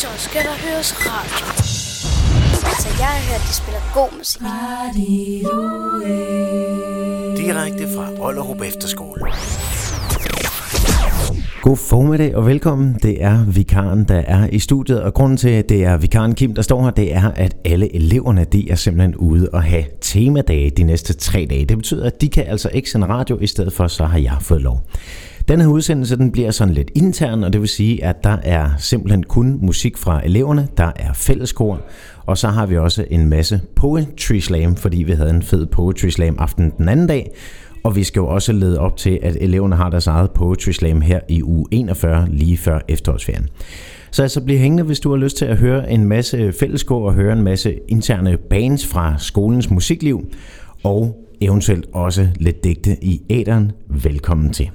så skal der høres radio. Altså, jeg har hørt, de spiller god musik. Direkte fra Ollerup Efterskole. God formiddag og velkommen. Det er vikaren, der er i studiet, og grunden til, at det er vikaren Kim, der står her, det er, at alle eleverne, de er simpelthen ude og have temadage de næste tre dage. Det betyder, at de kan altså ikke sende radio, i stedet for så har jeg fået lov. Den her udsendelse den bliver sådan lidt intern, og det vil sige, at der er simpelthen kun musik fra eleverne, der er fælleskor, og så har vi også en masse poetry slam, fordi vi havde en fed poetry slam aften den anden dag, og vi skal jo også lede op til, at eleverne har deres eget poetry slam her i uge 41, lige før efterårsferien. Så altså bliv hængende, hvis du har lyst til at høre en masse fælleskor og høre en masse interne bands fra skolens musikliv, og eventuelt også lidt digte i æderen. Velkommen til.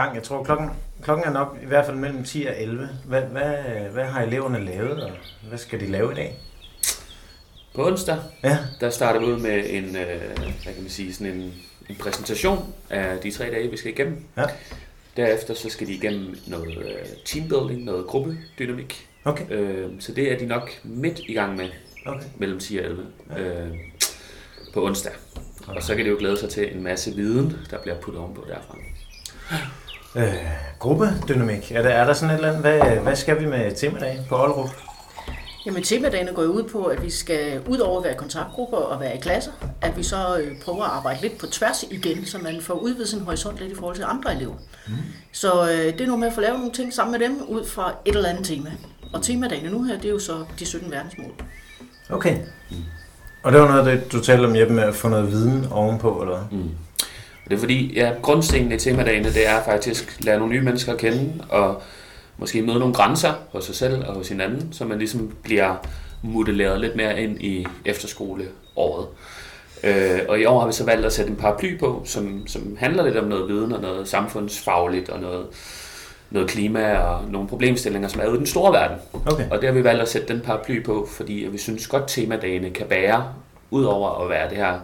Gang. Jeg tror, klokken, klokken er nok i hvert fald mellem 10 og 11. Hvad, hvad, hvad har eleverne lavet, og hvad skal de lave i dag? På onsdag, Ja, der starter vi ud med en, øh, hvad kan man sige, sådan en, en præsentation af de tre dage, vi skal igennem. Ja. Derefter så skal de igennem noget øh, teambuilding, noget gruppedynamik. okay. Øh, så det er de nok midt i gang med, okay. mellem 10 og 11, øh, på onsdag. Og så kan de jo glæde sig til en masse viden, der bliver puttet ovenpå derfra. Øh, gruppedynamik. Er der, er der sådan et eller andet? Hvad, hvad skal vi med temadag på Aalrup? Jamen temadagene går ud på, at vi skal ud over at være kontaktgrupper og være i klasser, at vi så øh, prøver at arbejde lidt på tværs igen, så man får udvidet sin horisont lidt i forhold til andre elever. Mm. Så øh, det er noget med at få lavet nogle ting sammen med dem ud fra et eller andet tema. Og temadagene nu her, det er jo så de 17 verdensmål. Okay. Og det var noget af det, du talte om, Jeppe, med at få noget viden ovenpå, eller hvad? Mm. Og det er fordi, ja, grundstenen i temadagene, det er faktisk at lære nogle nye mennesker at kende, og måske møde nogle grænser hos sig selv og hos hinanden, så man ligesom bliver modelleret lidt mere ind i efterskoleåret. Øh, og i år har vi så valgt at sætte en paraply på, som, som handler lidt om noget viden og noget samfundsfagligt og noget, noget klima og nogle problemstillinger, som er ude i den store verden. Okay. Og det har vi valgt at sætte den paraply på, fordi vi synes godt temadagene kan bære, ud over at være det her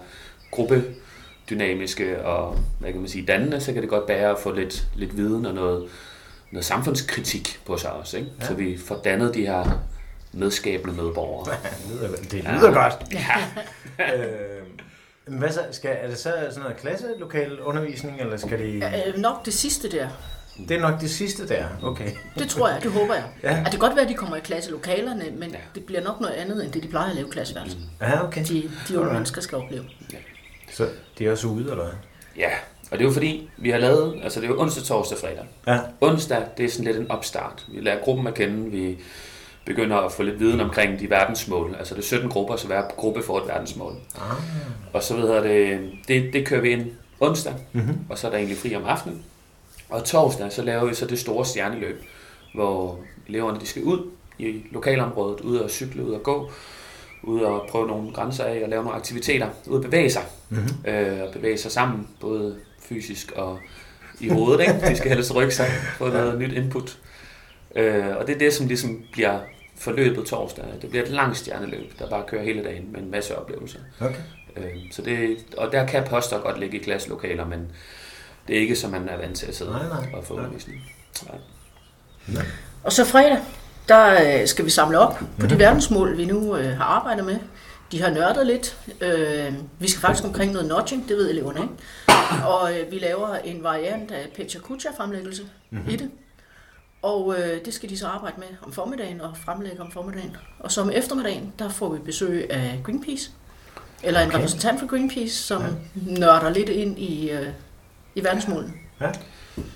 gruppedynamiske og hvad kan man sige, dannende, så kan det godt bære at få lidt, lidt viden og noget, noget samfundskritik på sig også. Ikke? Ja. Så vi får dannet de her medskabende medborgere. Det lyder, det lyder Ja. godt. Ja. øh, men hvad så, skal, er det så sådan noget klasselokal undervisning, eller skal de... Øh, nok det sidste der. Det er nok det sidste der, okay. Det tror jeg, det håber jeg. Ja. Ja. At det kan godt være, at de kommer i klasselokalerne, men Ja. ja. det bliver nok noget andet, end det de plejer at lave i klasseværelset. Ja, okay. De, de unge Alright. mennesker skal opleve. Så de er også ude, eller hvad? ja, og det er jo fordi, vi har lavet, altså det er jo onsdag, torsdag, fredag. Ja, Onsdag, det er sådan lidt en opstart. Vi lærer gruppen at kende, vi begynder at få lidt viden omkring de verdensmål. Altså det er 17 grupper, så hver gruppe får et verdensmål. Ah. Og så ved jeg, det, det, det kører vi ind onsdag, mm-hmm. og så er der egentlig fri om aftenen. Og torsdag, så laver vi så det store stjerneløb, hvor eleverne de skal ud i lokalområdet, ud og cykle, ud og gå, ud og prøve nogle grænser af og lave nogle aktiviteter, ud og bevæge sig. Mm-hmm. Øh, og bevæge sig sammen, både fysisk og i hovedet. Ikke? De skal helst rykke sig, få noget nyt input. Øh, og det er det, som ligesom bliver forløbet torsdag. Det bliver et langt stjerneløb, der bare kører hele dagen med en masse oplevelser. Okay. Øh, så det, og der kan poster godt ligge i klasselokaler, men det er ikke, som man er vant til at sidde Nej, nej. og få Nej. undervisning. Nej. Og så fredag, der øh, skal vi samle op på de verdensmål, vi nu øh, har arbejdet med. De har nørdet lidt. Øh, vi skal faktisk omkring noget nudging, det ved eleverne ikke. Og øh, vi laver en variant af Pecha Kucha fremlæggelse mm-hmm. i det. Og øh, det skal de så arbejde med om formiddagen og fremlægge om formiddagen. Og så om eftermiddagen, der får vi besøg af Greenpeace. Eller en Okay. repræsentant for Greenpeace, som ja. nørder lidt ind i, øh, i verdensmålene.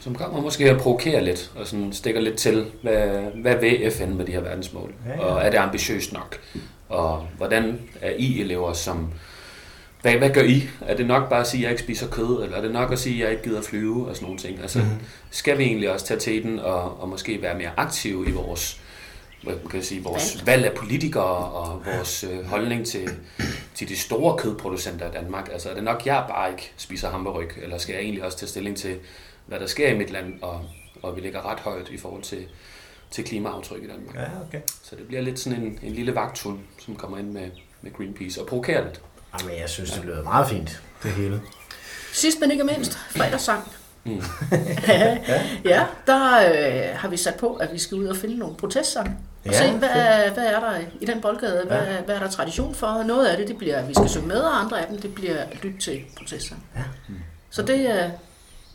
Som kommer måske at provokere lidt, og sådan stikker lidt til, hvad, hvad vil FN med de her verdensmål? Ja, ja. Og er det ambitiøst nok? Og hvordan er I elever som... Hvad, hvad gør I? Er det nok bare at sige, at jeg ikke spiser kød? Eller er det nok at sige, at jeg ikke gider flyve? Og sådan nogle ting. Altså, mm-hmm. skal vi egentlig også tage teten og, og måske være mere aktive i vores, hvad kan jeg sige, vores valg af politikere og vores øh, holdning til, til de store kødproducenter i Danmark? Altså, er det nok, jeg bare ikke spiser hamburg? Eller skal jeg egentlig også tage stilling til, hvad der sker i mit land, og, og vi ligger ret højt i forhold til, til klimaaftryk i Danmark. Ja, okay. Så det bliver lidt sådan en, en lille vagthund, som kommer ind med, med Greenpeace og provokerer lidt. Jamen, jeg synes, det lyder meget fint, det hele. Sidst men ikke mindst, fredagssang. Mm. ja, der øh, har vi sat på, at vi skal ud og finde nogle protestsange. Og Ja, se, hvad, er, hvad er der i den boldgade? Hvad, Ja. hvad er der tradition for? Noget af det, det bliver, at vi skal synge med, og andre af dem, det bliver at lytte til protestsange. Ja. Så det er,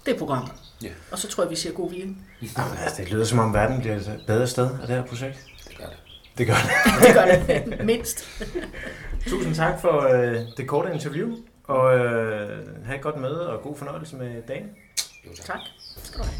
det er programmet. Ja. Og så tror jeg, vi ser god weekend. Jamen, altså, det lyder som om verden bliver et bedre sted af det her projekt. Det gør det. Det gør det. det gør det, mindst. Tusind tak for øh, det korte interview, og øh, have et godt møde og god fornøjelse med dagen. Jo, tak. tak. Skal du have.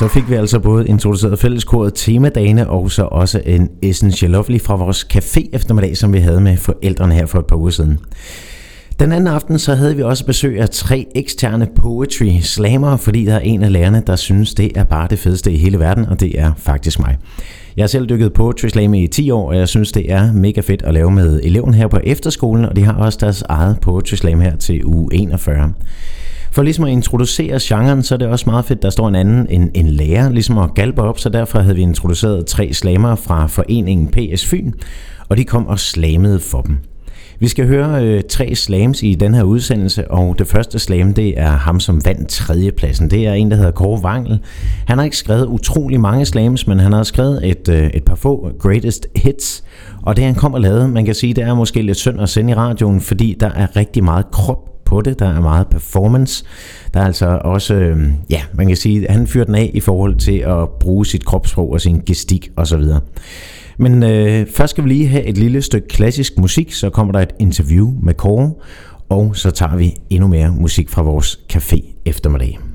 så fik vi altså både introduceret fælleskoret Temadagene og så også en Essential Lovely fra vores café eftermiddag, som vi havde med forældrene her for et par uger siden. Den anden aften så havde vi også besøg af tre eksterne poetry slammer, fordi der er en af lærerne, der synes, det er bare det fedeste i hele verden, og det er faktisk mig. Jeg har selv dykket poetry slam i 10 år, og jeg synes, det er mega fedt at lave med eleven her på efterskolen, og de har også deres eget poetry slam her til uge 41. For ligesom at introducere genren, så er det også meget fedt, der står en anden en, en lærer, ligesom at galpe op, så derfor havde vi introduceret tre slammer fra foreningen PS Fyn, og de kom og slamede for dem. Vi skal høre øh, tre slams i den her udsendelse, og det første slam, det er ham, som vandt tredjepladsen. Det er en, der hedder Kåre Wangel. Han har ikke skrevet utrolig mange slams, men han har skrevet et, øh, et par få greatest hits, og det han kom og lavede, man kan sige, det er måske lidt synd at sende i radioen, fordi der er rigtig meget krop på det, der er meget performance. Der er altså også, øh, ja, man kan sige, han fyrer den af i forhold til at bruge sit kropssprog og sin gestik osv. Men øh, først skal vi lige have et lille stykke klassisk musik, så kommer der et interview med Kåre, og så tager vi endnu mere musik fra vores café eftermiddag.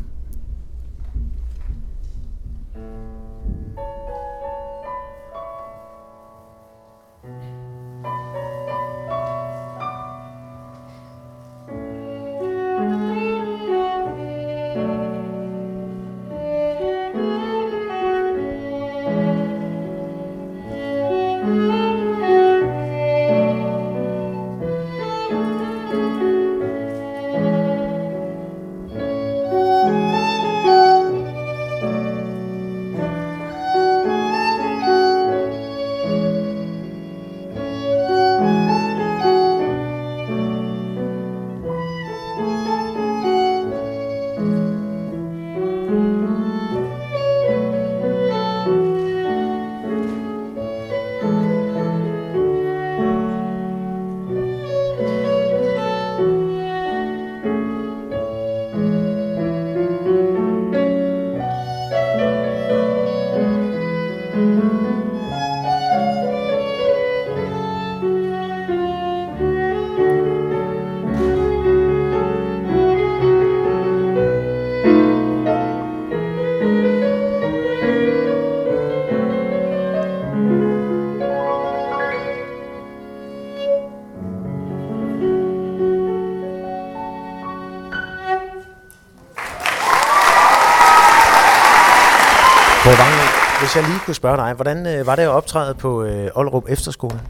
Kunne spørge dig, hvordan øh, var det at optræde på øh, Ollerup Efterskole?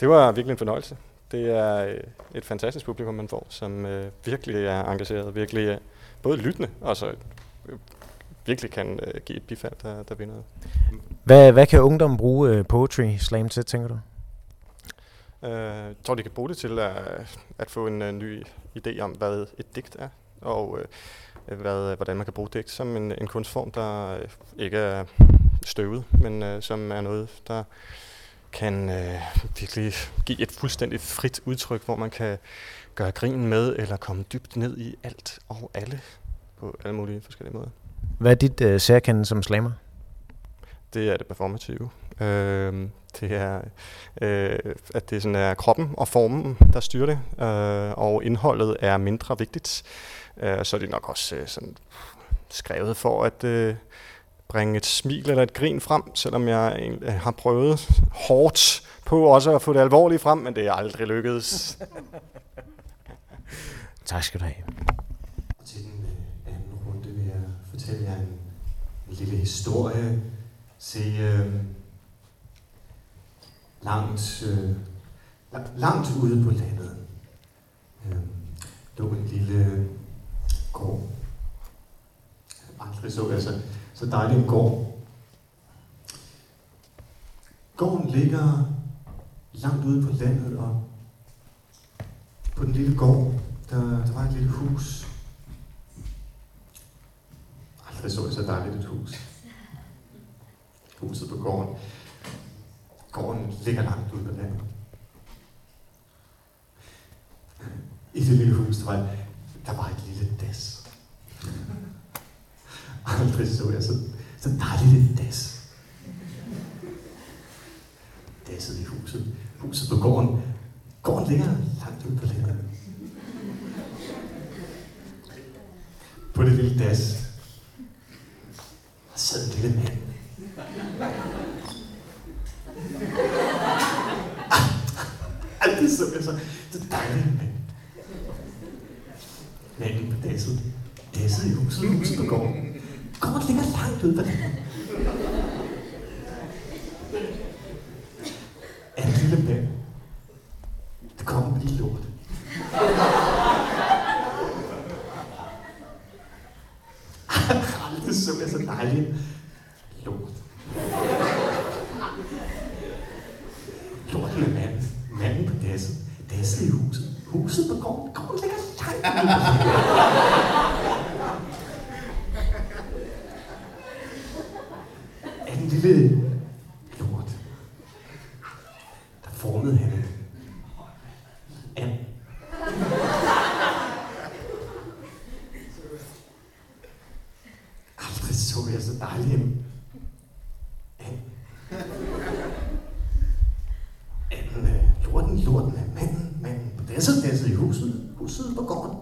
Det var virkelig en fornøjelse. Det er øh, et fantastisk publikum, man får, som øh, virkelig er engageret, virkelig er både lyttende og så øh, virkelig kan øh, give et bifald, der, der vinder. Hvad, hvad kan ungdommen bruge øh, poetry slam til, tænker du? Øh, Jeg tror, de kan bruge det til at, at få en uh, ny idé om, hvad et digt er, og øh, hvad, hvordan man kan bruge digt som en, en kunstform, der øh, ikke er støvet, men øh, som er noget, der kan øh, virkelig give et fuldstændig frit udtryk, hvor man kan gøre grin med, eller komme dybt ned i alt og alle på alle mulige forskellige måder. Hvad er dit øh, særkende som slammer? det er det performative. Øh, det er, øh, at det sådan er kroppen og formen, der styrer det, øh, og indholdet er mindre vigtigt. Øh, så er det nok også øh, sådan skrevet for at øh, bringe et smil eller et grin frem, selvom jeg egentlig har prøvet hårdt på også at få det alvorlige frem, men det er aldrig lykkedes. Tak skal du have. Til den øh, anden runde vil jeg fortælle jer en, en lille historie. Se, øh, langt, øh, la- langt ude på landet øh, lå en lille gård. Aldrig så jeg så, så dejlig en gård. Gården ligger langt ude på landet, og på den lille gård, der, der var et lille hus. Aldrig så jeg så dejligt et hus. Huset på gården. Gården ligger langt ude på landet. I det lille hus, der var, der var et lille das. Aldrig så jeg så, så dejligt et das. Dasset i huset. Huset på gården. Gården ligger langt ude på landet. På det lille das. Der sad en lille mand. Ah, ah, ah, Alt så jeg så. Det dejlige mand. Natten på dasset. Dasset i huset, huset på gården. Gården ligger langt ud på landet. så jeg så dejlig en anden lorten, lorten af manden, manden. På dasset, dasset i huset, huset på gården.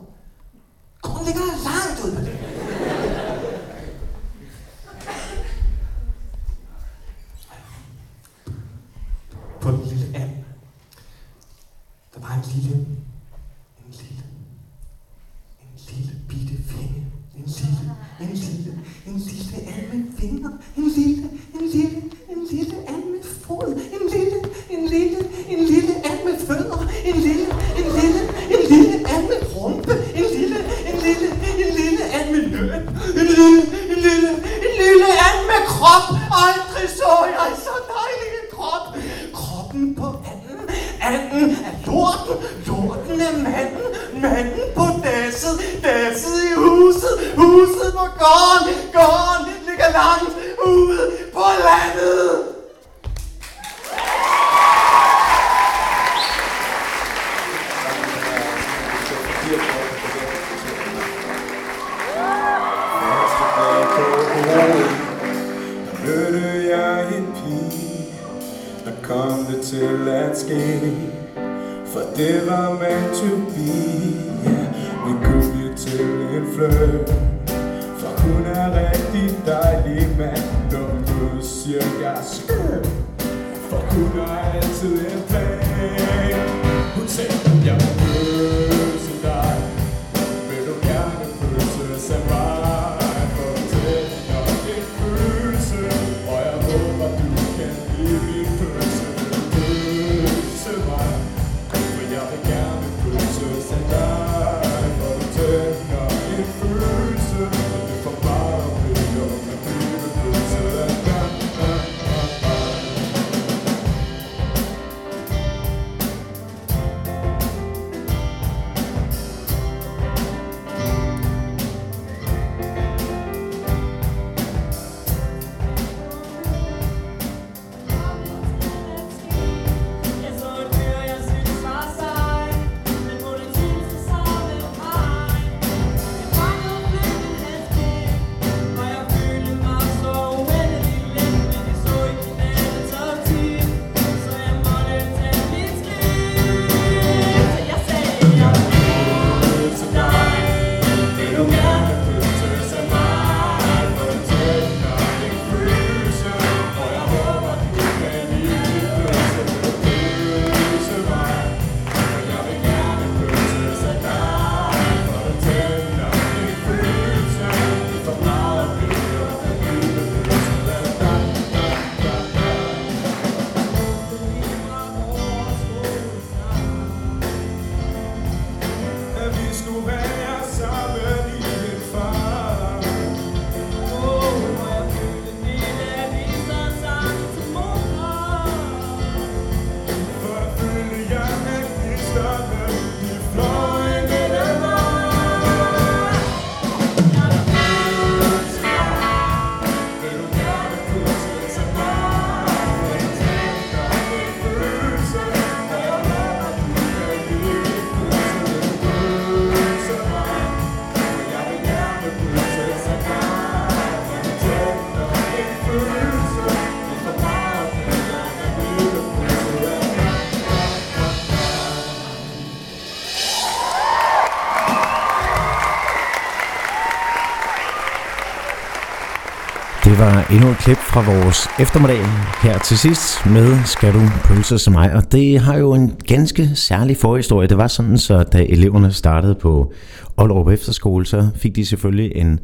Var endnu et klip fra vores eftermiddag her til sidst med Skal du pølse som mig? Og det har jo en ganske særlig forhistorie. Det var sådan, så da eleverne startede på Aalrup Efterskole, så fik de selvfølgelig en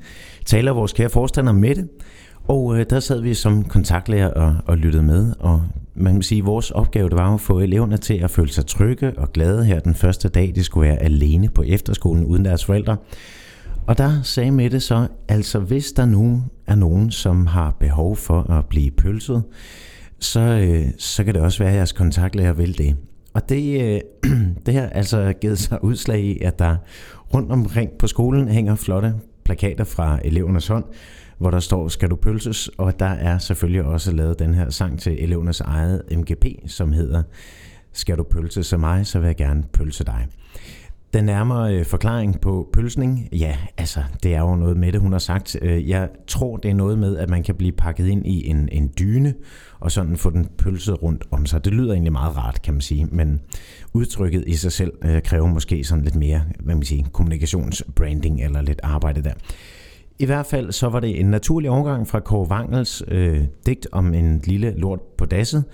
taler af vores kære forstander Mette. Og øh, der sad vi som kontaktlærer og, og lyttede med, og man kan sige, at vores opgave det var at få eleverne til at føle sig trygge og glade her den første dag, de skulle være alene på efterskolen uden deres forældre. Og der sagde Mette så, altså hvis der nu er nogen, som har behov for at blive pølset, så, øh, så kan det også være, at jeres kontaktlærer vil det. Og det, øh, det har altså givet sig udslag i, at der rundt omkring på skolen hænger flotte plakater fra elevernes hånd, hvor der står, skal du pølses? Og der er selvfølgelig også lavet den her sang til elevernes eget MGP, som hedder, skal du pølse så mig, så vil jeg gerne pølse dig. Den nærmere øh, forklaring på pølsning, ja, altså, det er jo noget med det, hun har sagt. Øh, jeg tror, det er noget med, at man kan blive pakket ind i en, en dyne, og sådan få den pølset rundt om sig. Det lyder egentlig meget rart, kan man sige, men udtrykket i sig selv øh, kræver måske sådan lidt mere, hvad man siger, kommunikationsbranding eller lidt arbejde der. I hvert fald så var det en naturlig overgang fra Kåre Wangels øh, digt om en lille lort på dasset,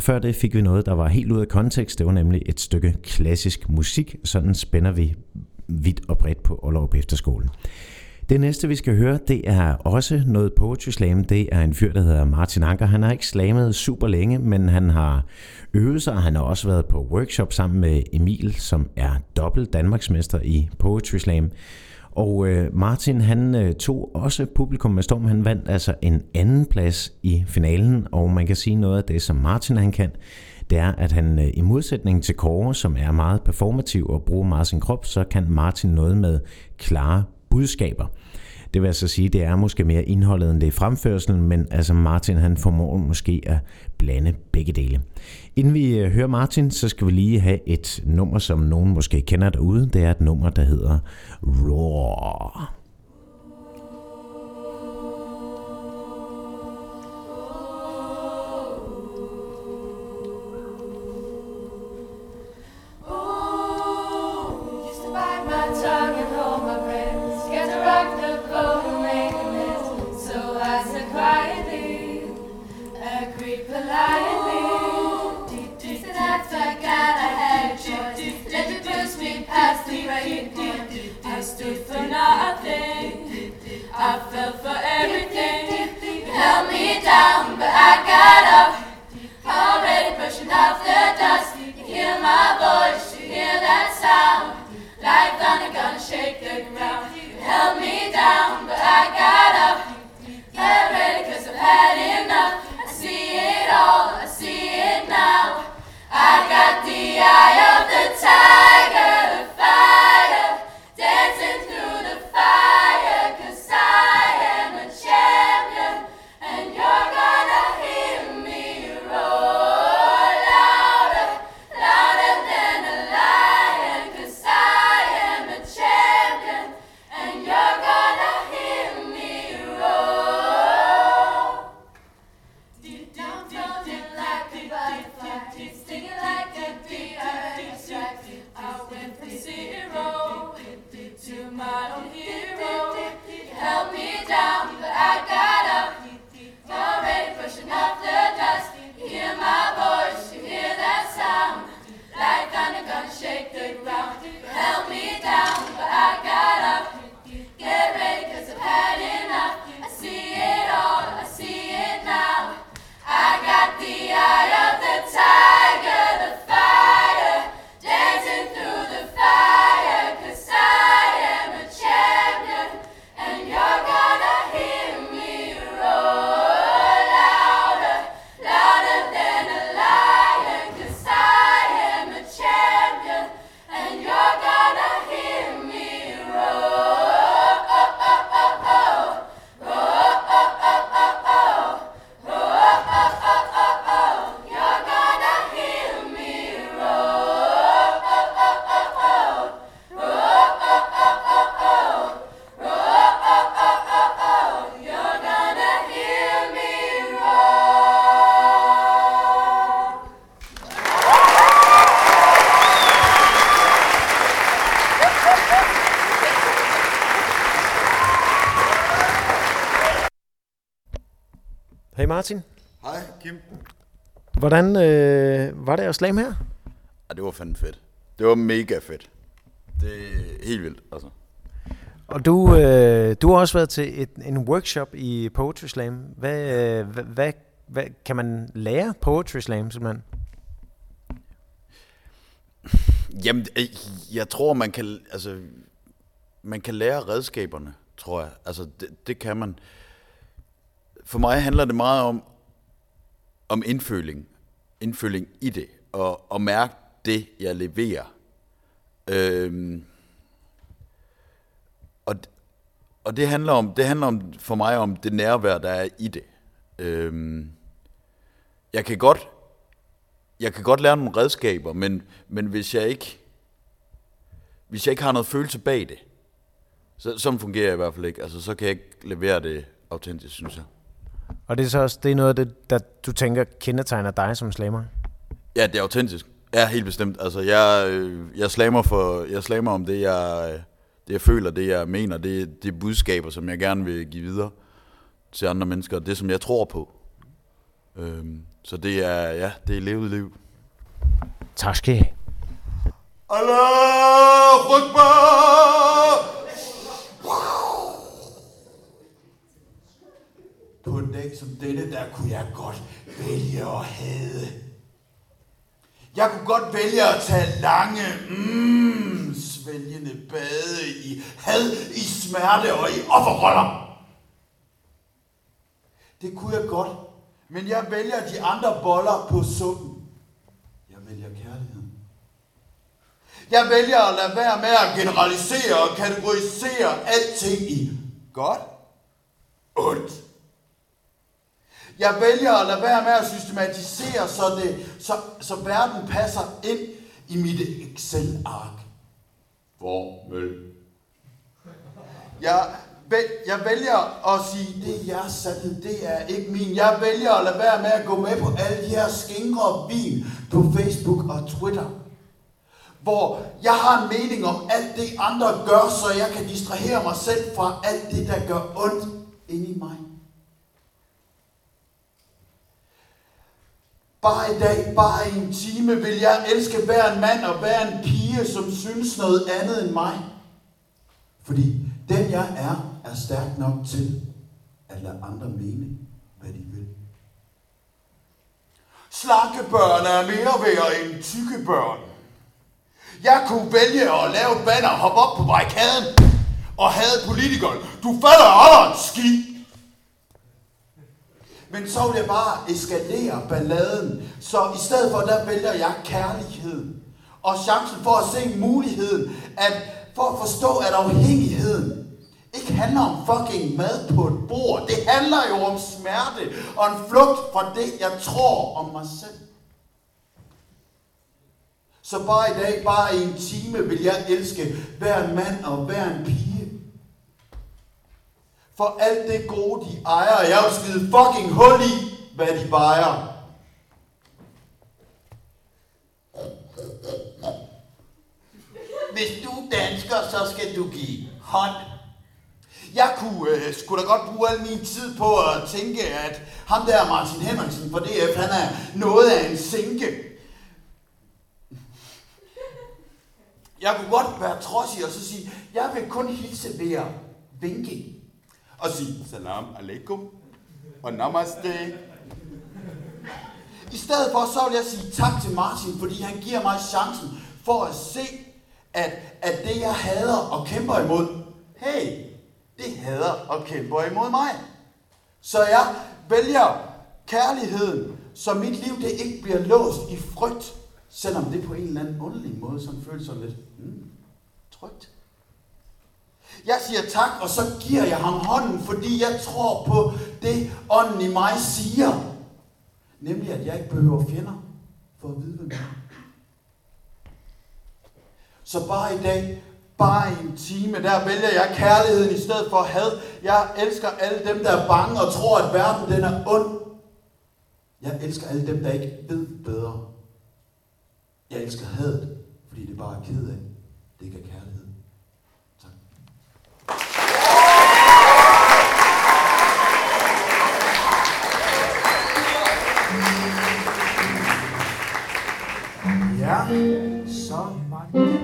og før det fik vi noget, der var helt ud af kontekst. Det var nemlig et stykke klassisk musik. Sådan spænder vi vidt og bredt på Aalborg Efterskole. Det næste, vi skal høre, det er også noget poetry slam. Det er en fyr, der hedder Martin Anker. Han har ikke slammet super længe, men han har øvet sig. Han har også været på workshop sammen med Emil, som er dobbelt Danmarksmester i poetry slam. Og øh, Martin, han øh, tog også publikum med storm. Han vandt altså en anden plads i finalen, og man kan sige noget af det, som Martin han kan, det er, at han øh, i modsætning til Kåre, som er meget performativ og bruger meget sin krop, så kan Martin noget med klare budskaber. Det vil altså sige, det er måske mere indholdet end det er fremførselen, men altså Martin han formår måske at blande begge dele. Inden vi øh, hører Martin, så skal vi lige have et nummer, som nogen måske kender derude. Det er et nummer, der hedder Roar. Down, but I got down, Hvordan øh, var det at slam her? Ja, det var fandme fedt. Det var mega fedt. Det er helt vildt, altså. Og du, øh, du har også været til et, en workshop i Poetry Slam. Hvad, øh, hvad, hvad, hvad kan man lære Poetry Slam simpelthen? Jamen, øh, jeg tror, man kan, altså, man kan lære redskaberne, tror jeg. Altså, det, det kan man. For mig handler det meget om, om indføling. Indføling i det. Og, og mærke det, jeg leverer. Øhm, og, og det handler om, det handler om for mig om det nærvær, der er i det. Øhm, jeg kan godt, jeg kan godt lære nogle redskaber, men, men hvis jeg ikke, hvis jeg ikke har noget følelse bag det, så, sådan fungerer jeg i hvert fald ikke. Altså, så kan jeg ikke levere det autentisk, synes jeg. Og det er så også det er noget af det, der du tænker kendetegner dig som slammer? Ja, det er autentisk. Ja, helt bestemt. Altså, jeg, øh, jeg slammer for, jeg slammer om det, jeg, øh, det, jeg føler, det, jeg mener. Det, det er budskaber, som jeg gerne vil give videre til andre mennesker. Det, som jeg tror på. Øhm, så det er, ja, det er levet liv. Tak skal I have. Allah Akbar! På en dag som denne, der kunne jeg godt vælge at hade. Jeg kunne godt vælge at tage lange, mm, svælgende bade i had, i smerte og i offerroller. Det kunne jeg godt, men jeg vælger de andre boller på suppen. Jeg vælger kærligheden. Jeg vælger at lade være med at generalisere og kategorisere alting i godt, ondt. Jeg vælger at lade være med at systematisere, så, det, så, så verden passer ind i mit Excel-ark. Formel. Jeg, væ- jeg vælger at sige, det er jeres sandhed, det er ikke min. Jeg vælger at lade være med at gå med på alle de her skingre og vin på Facebook og Twitter. Hvor jeg har en mening om alt det, andre gør, så jeg kan distrahere mig selv fra alt det, der gør ondt inde i mig. Bare i dag, bare i en time, vil jeg elske hver en mand og hver en pige, som synes noget andet end mig. Fordi den jeg er, er stærk nok til at lade andre mene, hvad de vil. Slanke børn er mere værd end tykke børn. Jeg kunne vælge at lave et banner, hoppe op på barrikaden og have politikeren. Du falder aldrig en ski. Men så vil jeg bare eskalere balladen. Så i stedet for, der vælger jeg kærlighed. Og chancen for at se muligheden, at for at forstå, at afhængigheden ikke handler om fucking mad på et bord. Det handler jo om smerte og en flugt fra det, jeg tror om mig selv. Så bare i dag, bare i en time, vil jeg elske hver en mand og hver en pige. For alt det gode, de ejer, og jeg vil skide fucking hul i, hvad de vejer. Hvis du er dansker, så skal du give hånd. Jeg kunne øh, skulle da godt bruge al min tid på at tænke, at ham der Martin Henriksen fra DF, han er noget af en sinke. Jeg kunne godt være trodsig og så sige, jeg vil kun hilse ved at vinke. Og sige, salam alaikum og namaste. I stedet for, så vil jeg sige tak til Martin, fordi han giver mig chancen for at se, at, at det jeg hader og kæmper imod, hey, det hader og kæmper imod mig. Så jeg vælger kærligheden, så mit liv det ikke bliver låst i frygt, selvom det på en eller anden underlig måde som føles sådan lidt hmm, trygt. Jeg siger tak, og så giver jeg ham hånden, fordi jeg tror på det, ånden i mig siger. Nemlig, at jeg ikke behøver fjender for at vide, hvem jeg er. Så bare i dag, bare i en time, der vælger jeg kærligheden i stedet for had. Jeg elsker alle dem, der er bange og tror, at verden den er ond. Jeg elsker alle dem, der ikke ved bedre. Jeg elsker hadet, fordi det bare er ked af. Det ikke er kærlighed. Ja, så mange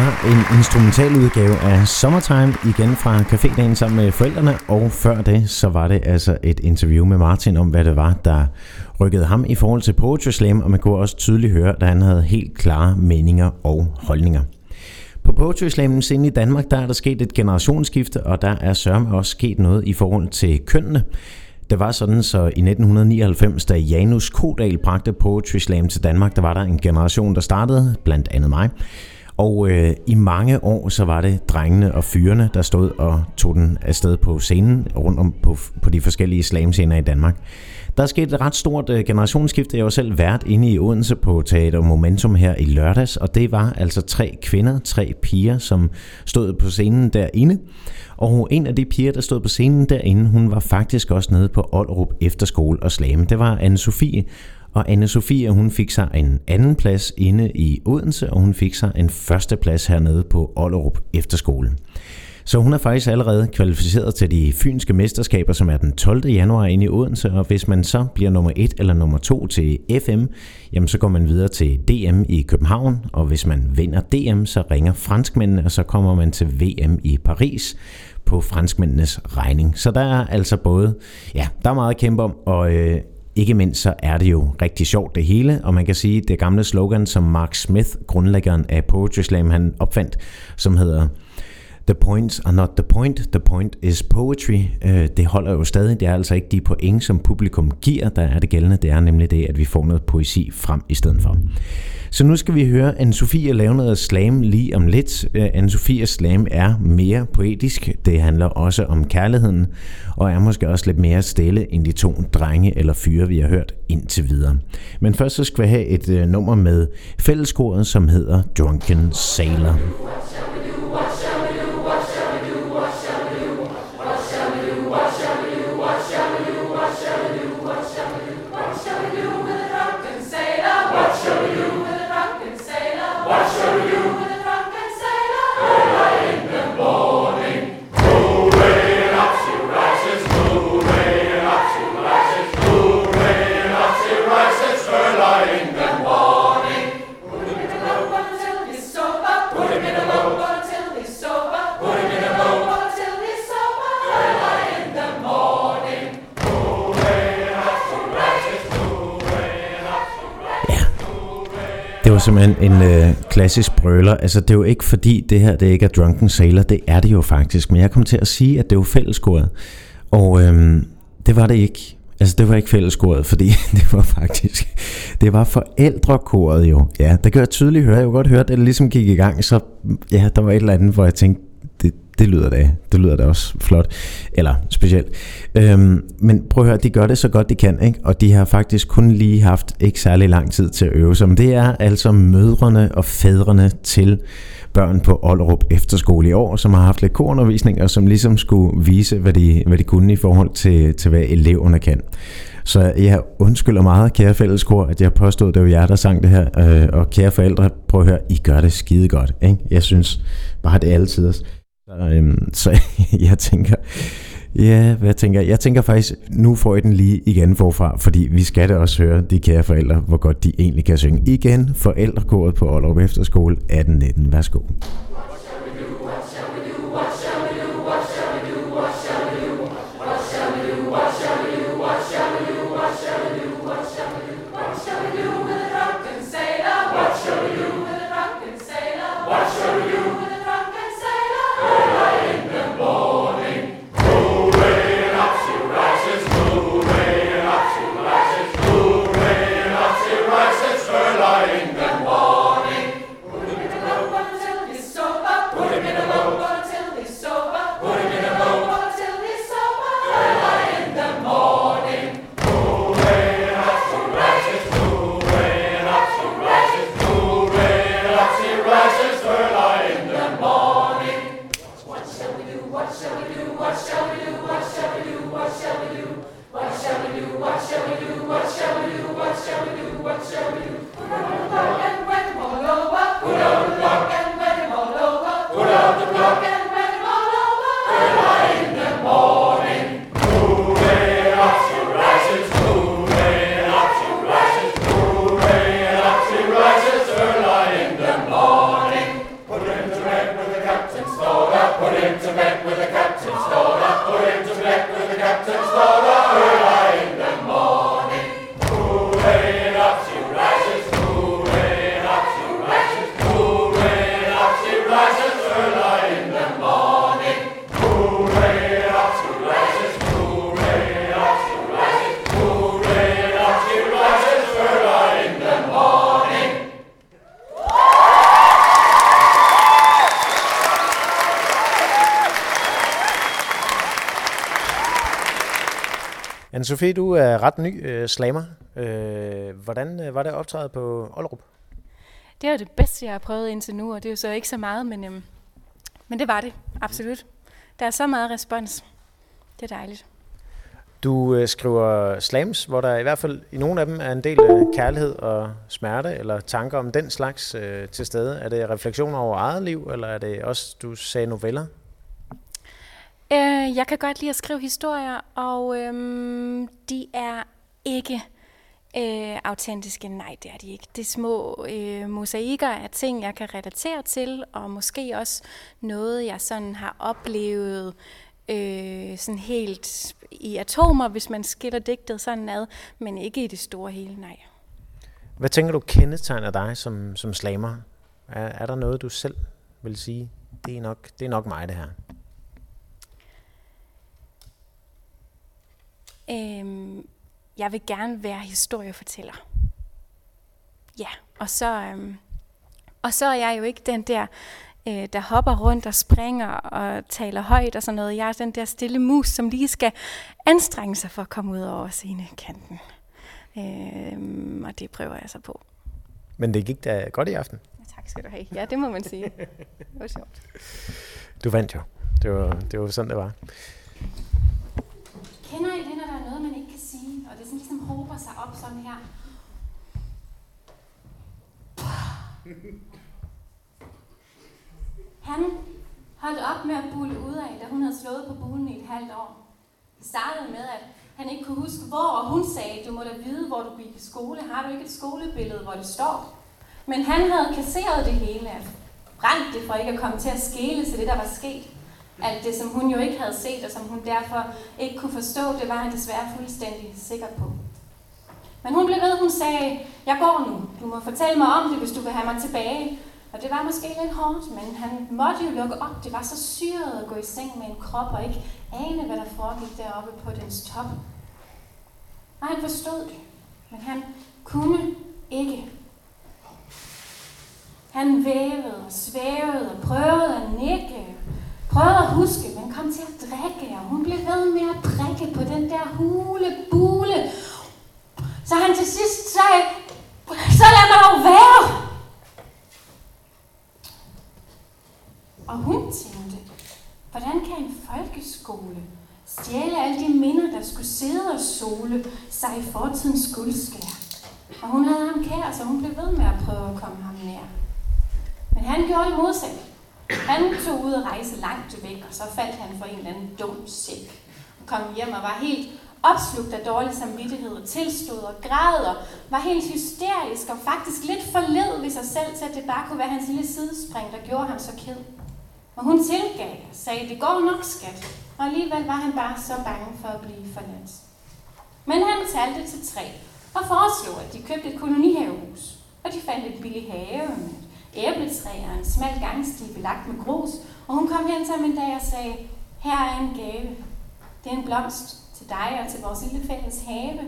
var en instrumental udgave af Summertime, igen fra Cafédagen sammen med forældrene, og før det, så var det altså et interview med Martin om, hvad det var, der rykkede ham i forhold til Poetry Slam, og man kunne også tydeligt høre, at han havde helt klare meninger og holdninger. På Poetry Slam inde i Danmark, der er der sket et generationsskifte, og der er sørme også sket noget i forhold til kønnene. Det var sådan, så i 1999, da Janus Kodal bragte Poetry Slam til Danmark, der var der en generation, der startede, blandt andet mig, og øh, i mange år, så var det drengene og fyrene, der stod og tog den afsted på scenen, rundt om på, på de forskellige slamscener i Danmark. Der er sket et ret stort øh, generationsskifte. Jeg var selv vært inde i Odense på Teater Momentum her i lørdags, og det var altså tre kvinder, tre piger, som stod på scenen derinde. Og en af de piger, der stod på scenen derinde, hun var faktisk også nede på Aalrup Efterskole og Slame. Det var anne Sofie, og anne Sofie, hun fik sig en anden plads inde i Odense, og hun fik sig en første plads hernede på Ollerup Efterskole. Så hun er faktisk allerede kvalificeret til de fynske mesterskaber, som er den 12. januar inde i Odense, og hvis man så bliver nummer 1 eller nummer 2 til FM, jamen så går man videre til DM i København, og hvis man vinder DM, så ringer franskmændene, og så kommer man til VM i Paris på franskmændenes regning. Så der er altså både, ja, der er meget at kæmpe om, og øh, ikke mindst så er det jo rigtig sjovt det hele, og man kan sige, det gamle slogan, som Mark Smith, grundlæggeren af Poetry Slam, han opfandt, som hedder The points are not the point, the point is poetry. Øh, Det holder jo stadig, det er altså ikke de point, som publikum giver, der er det gældende, det er nemlig det, at vi får noget poesi frem i stedet for. Så nu skal vi høre Anne-Sophie lave noget slam lige om lidt. Øh, Anne-Sophies slam er mere poetisk. Det handler også om kærligheden, og er måske også lidt mere stille end de to drenge eller fyre, vi har hørt indtil videre. Men først så skal vi have et øh, nummer med fælleskoret, som hedder Drunken Sailor. Det var simpelthen en øh, klassisk brøler. Altså, det er jo ikke fordi, det her det ikke er Drunken Sailor. Det er det jo faktisk. Men jeg kom til at sige, at det var fælleskoret. Og øhm, det var det ikke. Altså, det var ikke fælleskoret, fordi det var faktisk... Det var forældrekoret jo. Ja, det kan jeg tydeligt høre. Jeg kunne godt høre, at det ligesom gik i gang. Så ja, der var et eller andet, hvor jeg tænkte, det, lyder da, det lyder da også flot. Eller specielt. Øhm, men prøv at høre, de gør det så godt de kan, ikke? og de har faktisk kun lige haft ikke særlig lang tid til at øve sig. Men det er altså mødrene og fædrene til børn på Ollerup Efterskole i år, som har haft lidt korundervisning, og som ligesom skulle vise, hvad de, hvad de kunne i forhold til, til, hvad eleverne kan. Så jeg undskylder meget, kære fælleskor, at jeg påstod, at det var jer, der sang det her. Øh, og kære forældre, prøv at høre, I gør det skide godt. Ikke? Jeg synes bare, det er altid. Så, øhm, så jeg tænker, ja, hvad tænker jeg? Jeg tænker faktisk, nu får I den lige igen forfra, fordi vi skal da også høre de kære forældre, hvor godt de egentlig kan synge. Igen, forældrekoret på Aalrup Efterskole 1819. Værsgo. Anne-Sophie, du er ret ny øh, slammer. Øh, hvordan øh, var det optrædet på Ollerup? Det er det bedste, jeg har prøvet indtil nu, og det er jo så ikke så meget, men, øhm, men det var det, absolut. Der er så meget respons. Det er dejligt. Du øh, skriver slams, hvor der i hvert fald i nogle af dem er en del øh, kærlighed og smerte, eller tanker om den slags øh, til stede. Er det refleksioner over eget liv, eller er det også, du sagde noveller? Øh, jeg kan godt lide at skrive historier, og øhm, de er ikke øh, autentiske. Nej, det er de ikke. Det er små øh, mosaikker af ting, jeg kan relatere til, og måske også noget, jeg sådan har oplevet øh, sådan helt i atomer, hvis man skiller digtet sådan ad, men ikke i det store hele, nej. Hvad tænker du kendetegner dig som, som slamer? Er, er der noget, du selv vil sige, det er nok, det er nok mig det her? Øhm, jeg vil gerne være historiefortæller. Ja, og så, øhm, og så er jeg jo ikke den der, øh, der hopper rundt og springer og taler højt og sådan noget. Jeg er den der stille mus, som lige skal anstrenge sig for at komme ud over scenekanten. Øhm, og det prøver jeg så på. Men det gik da godt i aften. Tak skal du have. Ja, det må man sige. Det var sjovt. Du vandt jo. Det var, det var sådan, det var. Kender I det, når der er noget, man ikke kan sige, og det sådan ligesom håber sig op sådan her? Han holdt op med at bulle ud af, da hun havde slået på bulen i et halvt år. Det startede med, at han ikke kunne huske, hvor, og hun sagde, du må da vide, hvor du gik i skole. Har du ikke et skolebillede, hvor det står? Men han havde kasseret det hele, brændt det for ikke at komme til at skele til det, der var sket. Alt det, som hun jo ikke havde set, og som hun derfor ikke kunne forstå, det var han desværre fuldstændig sikker på. Men hun blev ved, hun sagde, jeg går nu. Du må fortælle mig om det, hvis du vil have mig tilbage. Og det var måske lidt hårdt, men han måtte jo lukke op. Det var så syret at gå i seng med en krop og ikke ane, hvad der foregik deroppe på dens top. Og han forstod det, men han kunne ikke. Han vævede og svævede og prøvede at nikke, prøvede at huske, men kom til at drikke, og hun blev ved med at drikke på den der hule bule. Så han til sidst sagde, så lad mig dog være. Og hun tænkte, hvordan kan en folkeskole stjæle alle de minder, der skulle sidde og sole sig i fortidens guldskær? Og hun havde ham kær, så hun blev ved med at prøve at komme ham nær. Men han gjorde det modsat. Han tog ud og rejse langt væk, og så faldt han for en eller anden dum sæk. Og kom hjem og var helt opslugt af dårlig samvittighed tilstod og græd og var helt hysterisk og faktisk lidt forled ved sig selv til, at det bare kunne være hans lille sidespring, der gjorde ham så ked. Og hun tilgav og sagde, det går nok, skat. Og alligevel var han bare så bange for at blive forladt. Men han talte til tre og foreslog, at de købte et kolonihavehus. Og de fandt et billigt have med et æbletræ og en smal gangsti belagt med grus. Og hun kom hen til ham en dag og sagde, her er en gave. Det er en blomst til dig og til vores lille fælles have.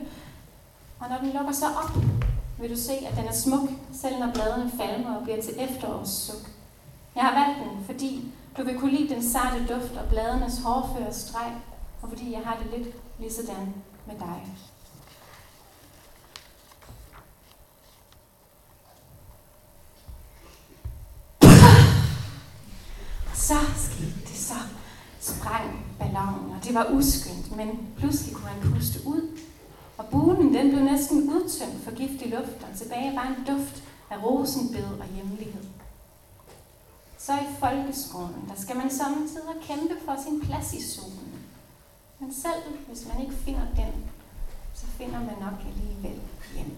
Og når den lukker sig op, vil du se, at den er smuk, selv når bladene falmer og bliver til efterårssuk. Jeg har valgt den, fordi du vil kunne lide den sarte duft og bladenes hårføre streg, og fordi jeg har det lidt ligesådan med dig. Så skete det, så sprang ballonen, og det var uskyndt, men pludselig kunne han puste ud, og bulen den blev næsten udtømt for giftig luft, og tilbage var en duft af rosenbed og hjemlighed. Så i folkeskolen, der skal man samtidig kæmpe for sin plads i solen. Men selv hvis man ikke finder den, så finder man nok alligevel hjem.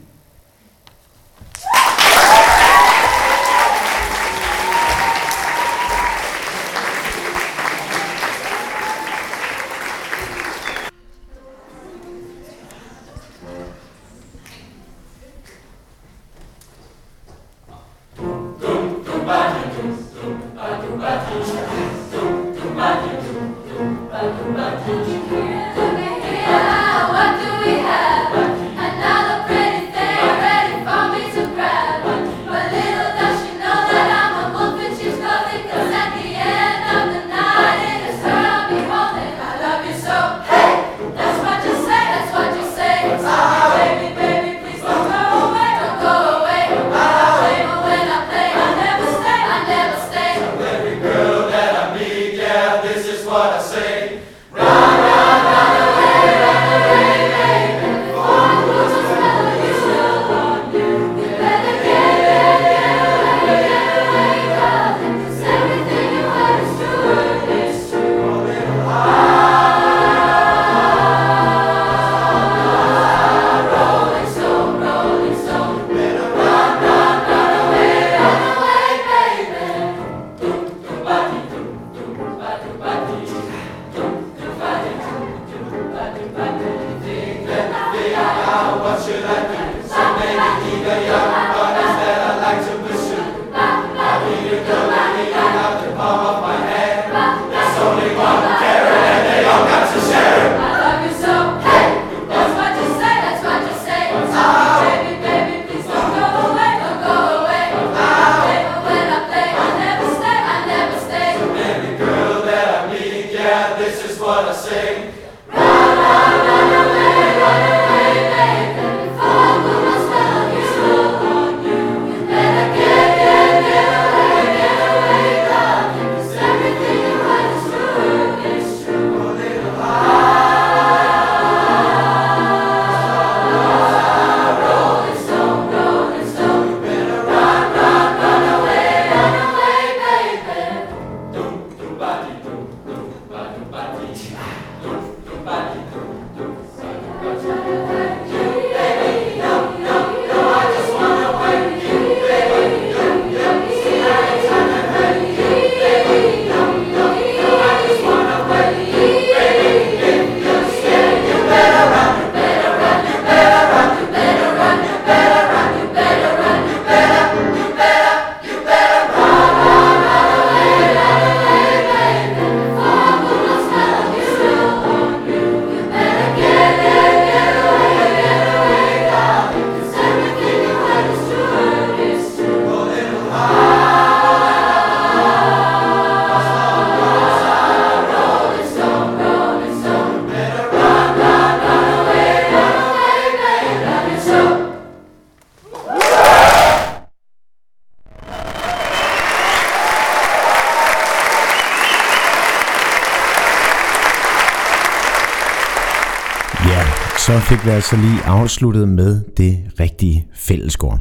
Fik vi altså lige afsluttet med det rigtige fællesskår.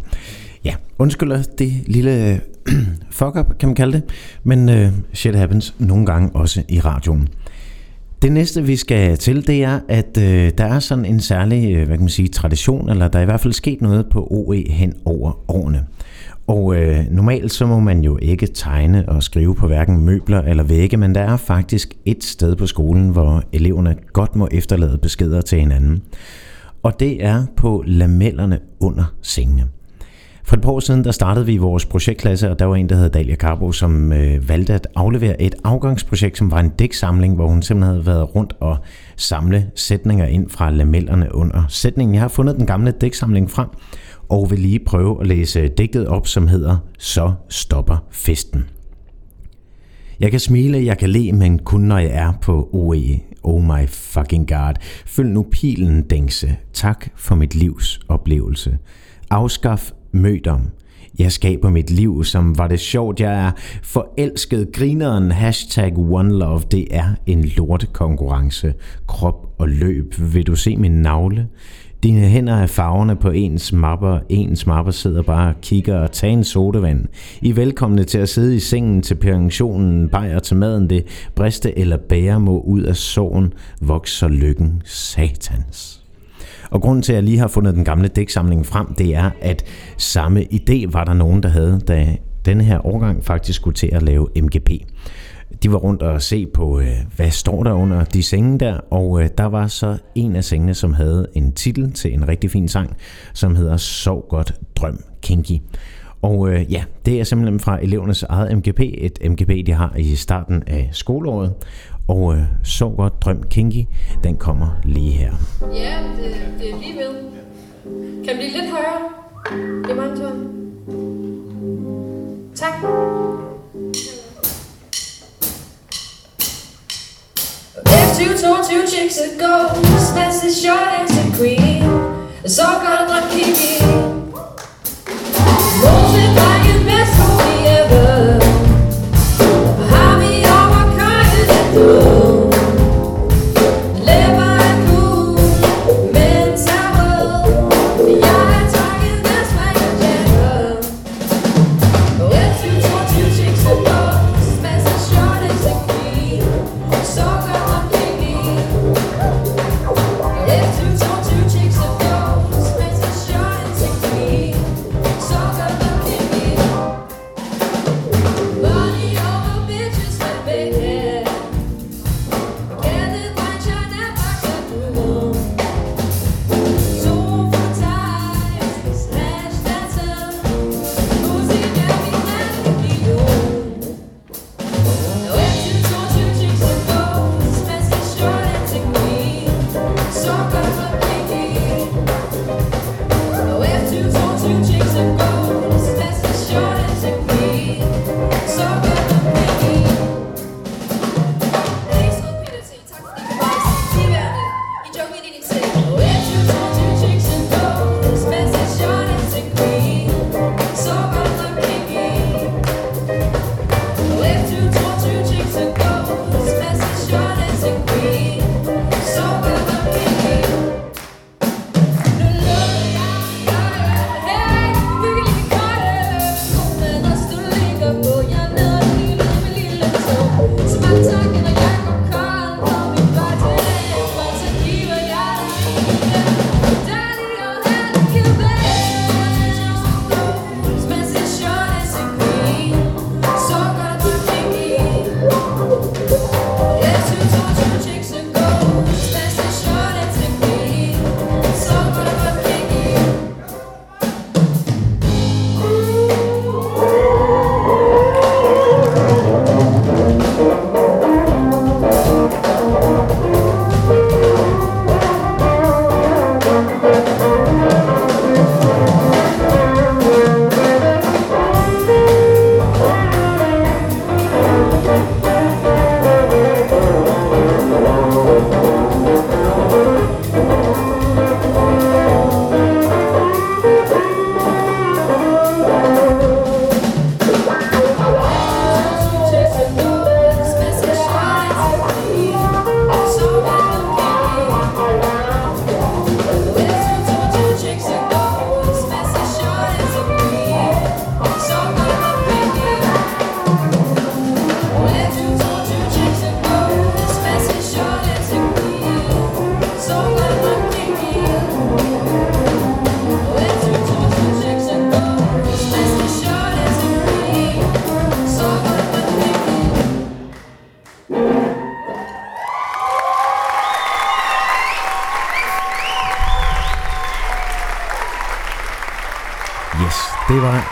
Ja, undskylder det lille fuck-up, kan man kalde det. Men øh, shit happens nogle gange også i radioen. Det næste, vi skal til, det er, at øh, der er sådan en særlig, øh, hvad kan man sige, tradition, eller der er i hvert fald sket noget på OE hen over årene. Og øh, normalt så må man jo ikke tegne og skrive på hverken møbler eller vægge, men der er faktisk et sted på skolen, hvor eleverne godt må efterlade beskeder til hinanden. Og det er på lamellerne under sengene. For et par år siden, der startede vi vores projektklasse, og der var en, der hed Dalia Carbo, som øh, valgte at aflevere et afgangsprojekt, som var en dæksamling, hvor hun simpelthen havde været rundt og samle sætninger ind fra lamellerne under sætningen. Jeg har fundet den gamle dæksamling frem, og vil lige prøve at læse digtet op, som hedder Så stopper festen. Jeg kan smile, jeg kan le, men kun når jeg er på OE. Oh my fucking god. Følg nu pilen, dængse. Tak for mit livs oplevelse. Afskaf mødom. Jeg skaber mit liv, som var det sjovt, jeg er forelsket. Grineren, hashtag one love, det er en lortekonkurrence. Krop og løb, vil du se min navle? Dine hænder er farverne på ens mapper. Ens mapper sidder bare og kigger og tager en sodavand. I er velkomne til at sidde i sengen til pensionen, bajer til maden det, briste eller bære må ud af sorgen, vokser lykken satans. Og grunden til, at jeg lige har fundet den gamle dæksamling frem, det er, at samme idé var der nogen, der havde, da denne her årgang faktisk skulle til at lave MGP. De var rundt og se på, øh, hvad står der under de senge der, og øh, der var så en af sengene, som havde en titel til en rigtig fin sang, som hedder Sov godt, drøm, kinky. Og øh, ja, det er simpelthen fra elevernes eget MGP, et MGP, de har i starten af skoleåret. Og øh, Sov godt, drøm, kinky, den kommer lige her. Ja, det, det er lige ved. Kan det blive lidt højere? Det er mange. Tak. If two chicks that go, smash the short as a queen. So all got a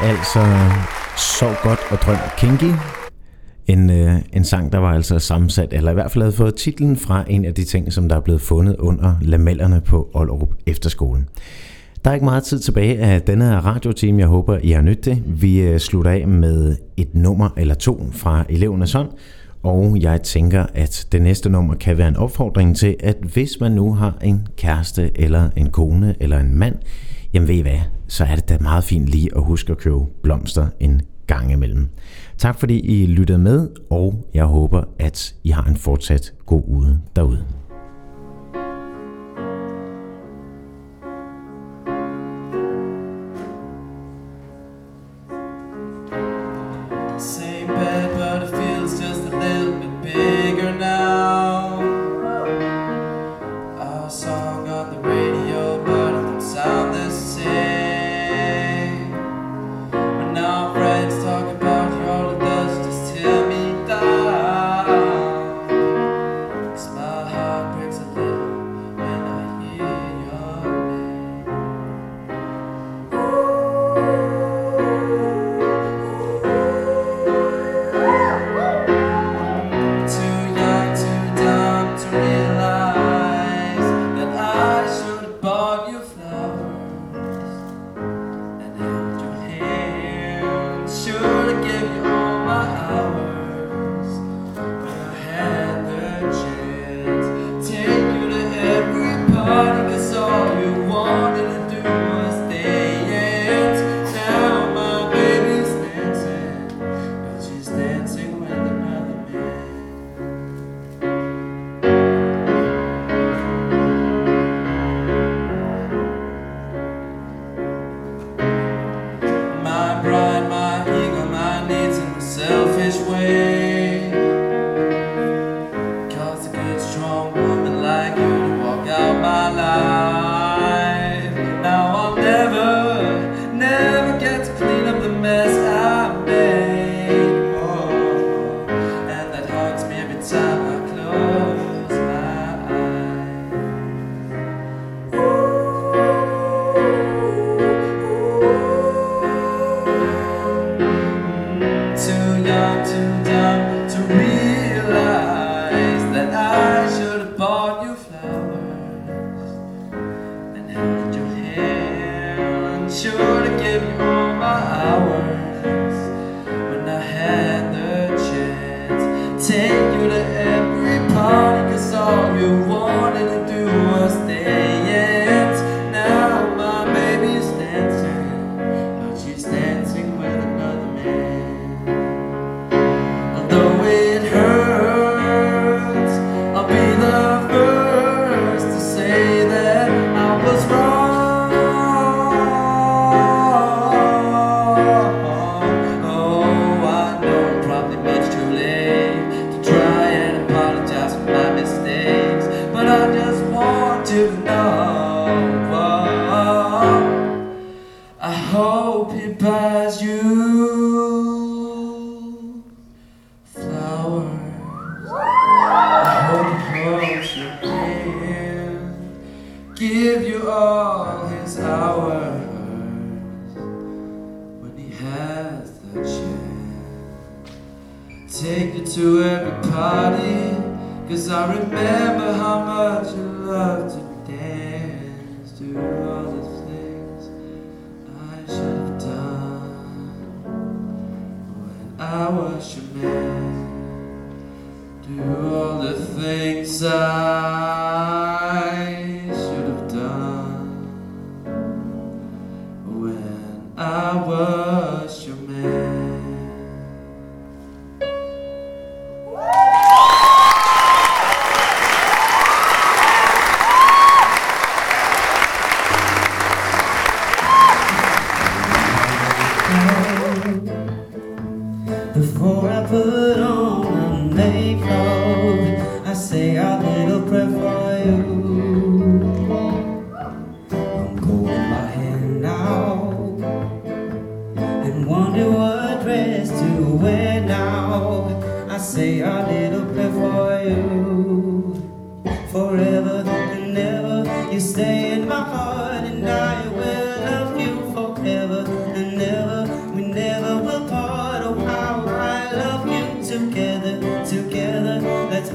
altså Sov godt og drøm kinky. En, øh, en sang, der var altså sammensat, eller i hvert fald havde fået titlen fra en af de ting, som der er blevet fundet under lamellerne på Aalrup Efterskolen. Der er ikke meget tid tilbage af denne her radiotime. Jeg håber, I har nydt det. Vi øh, slutter af med et nummer eller to fra elevernes hånd. Og jeg tænker, at det næste nummer kan være en opfordring til, at hvis man nu har en kæreste eller en kone eller en mand, jamen ved I hvad, så er det da meget fint lige at huske at købe blomster en gang imellem. Tak fordi I lyttede med, og jeg håber, at I har en fortsat god uge derude.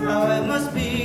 How it must be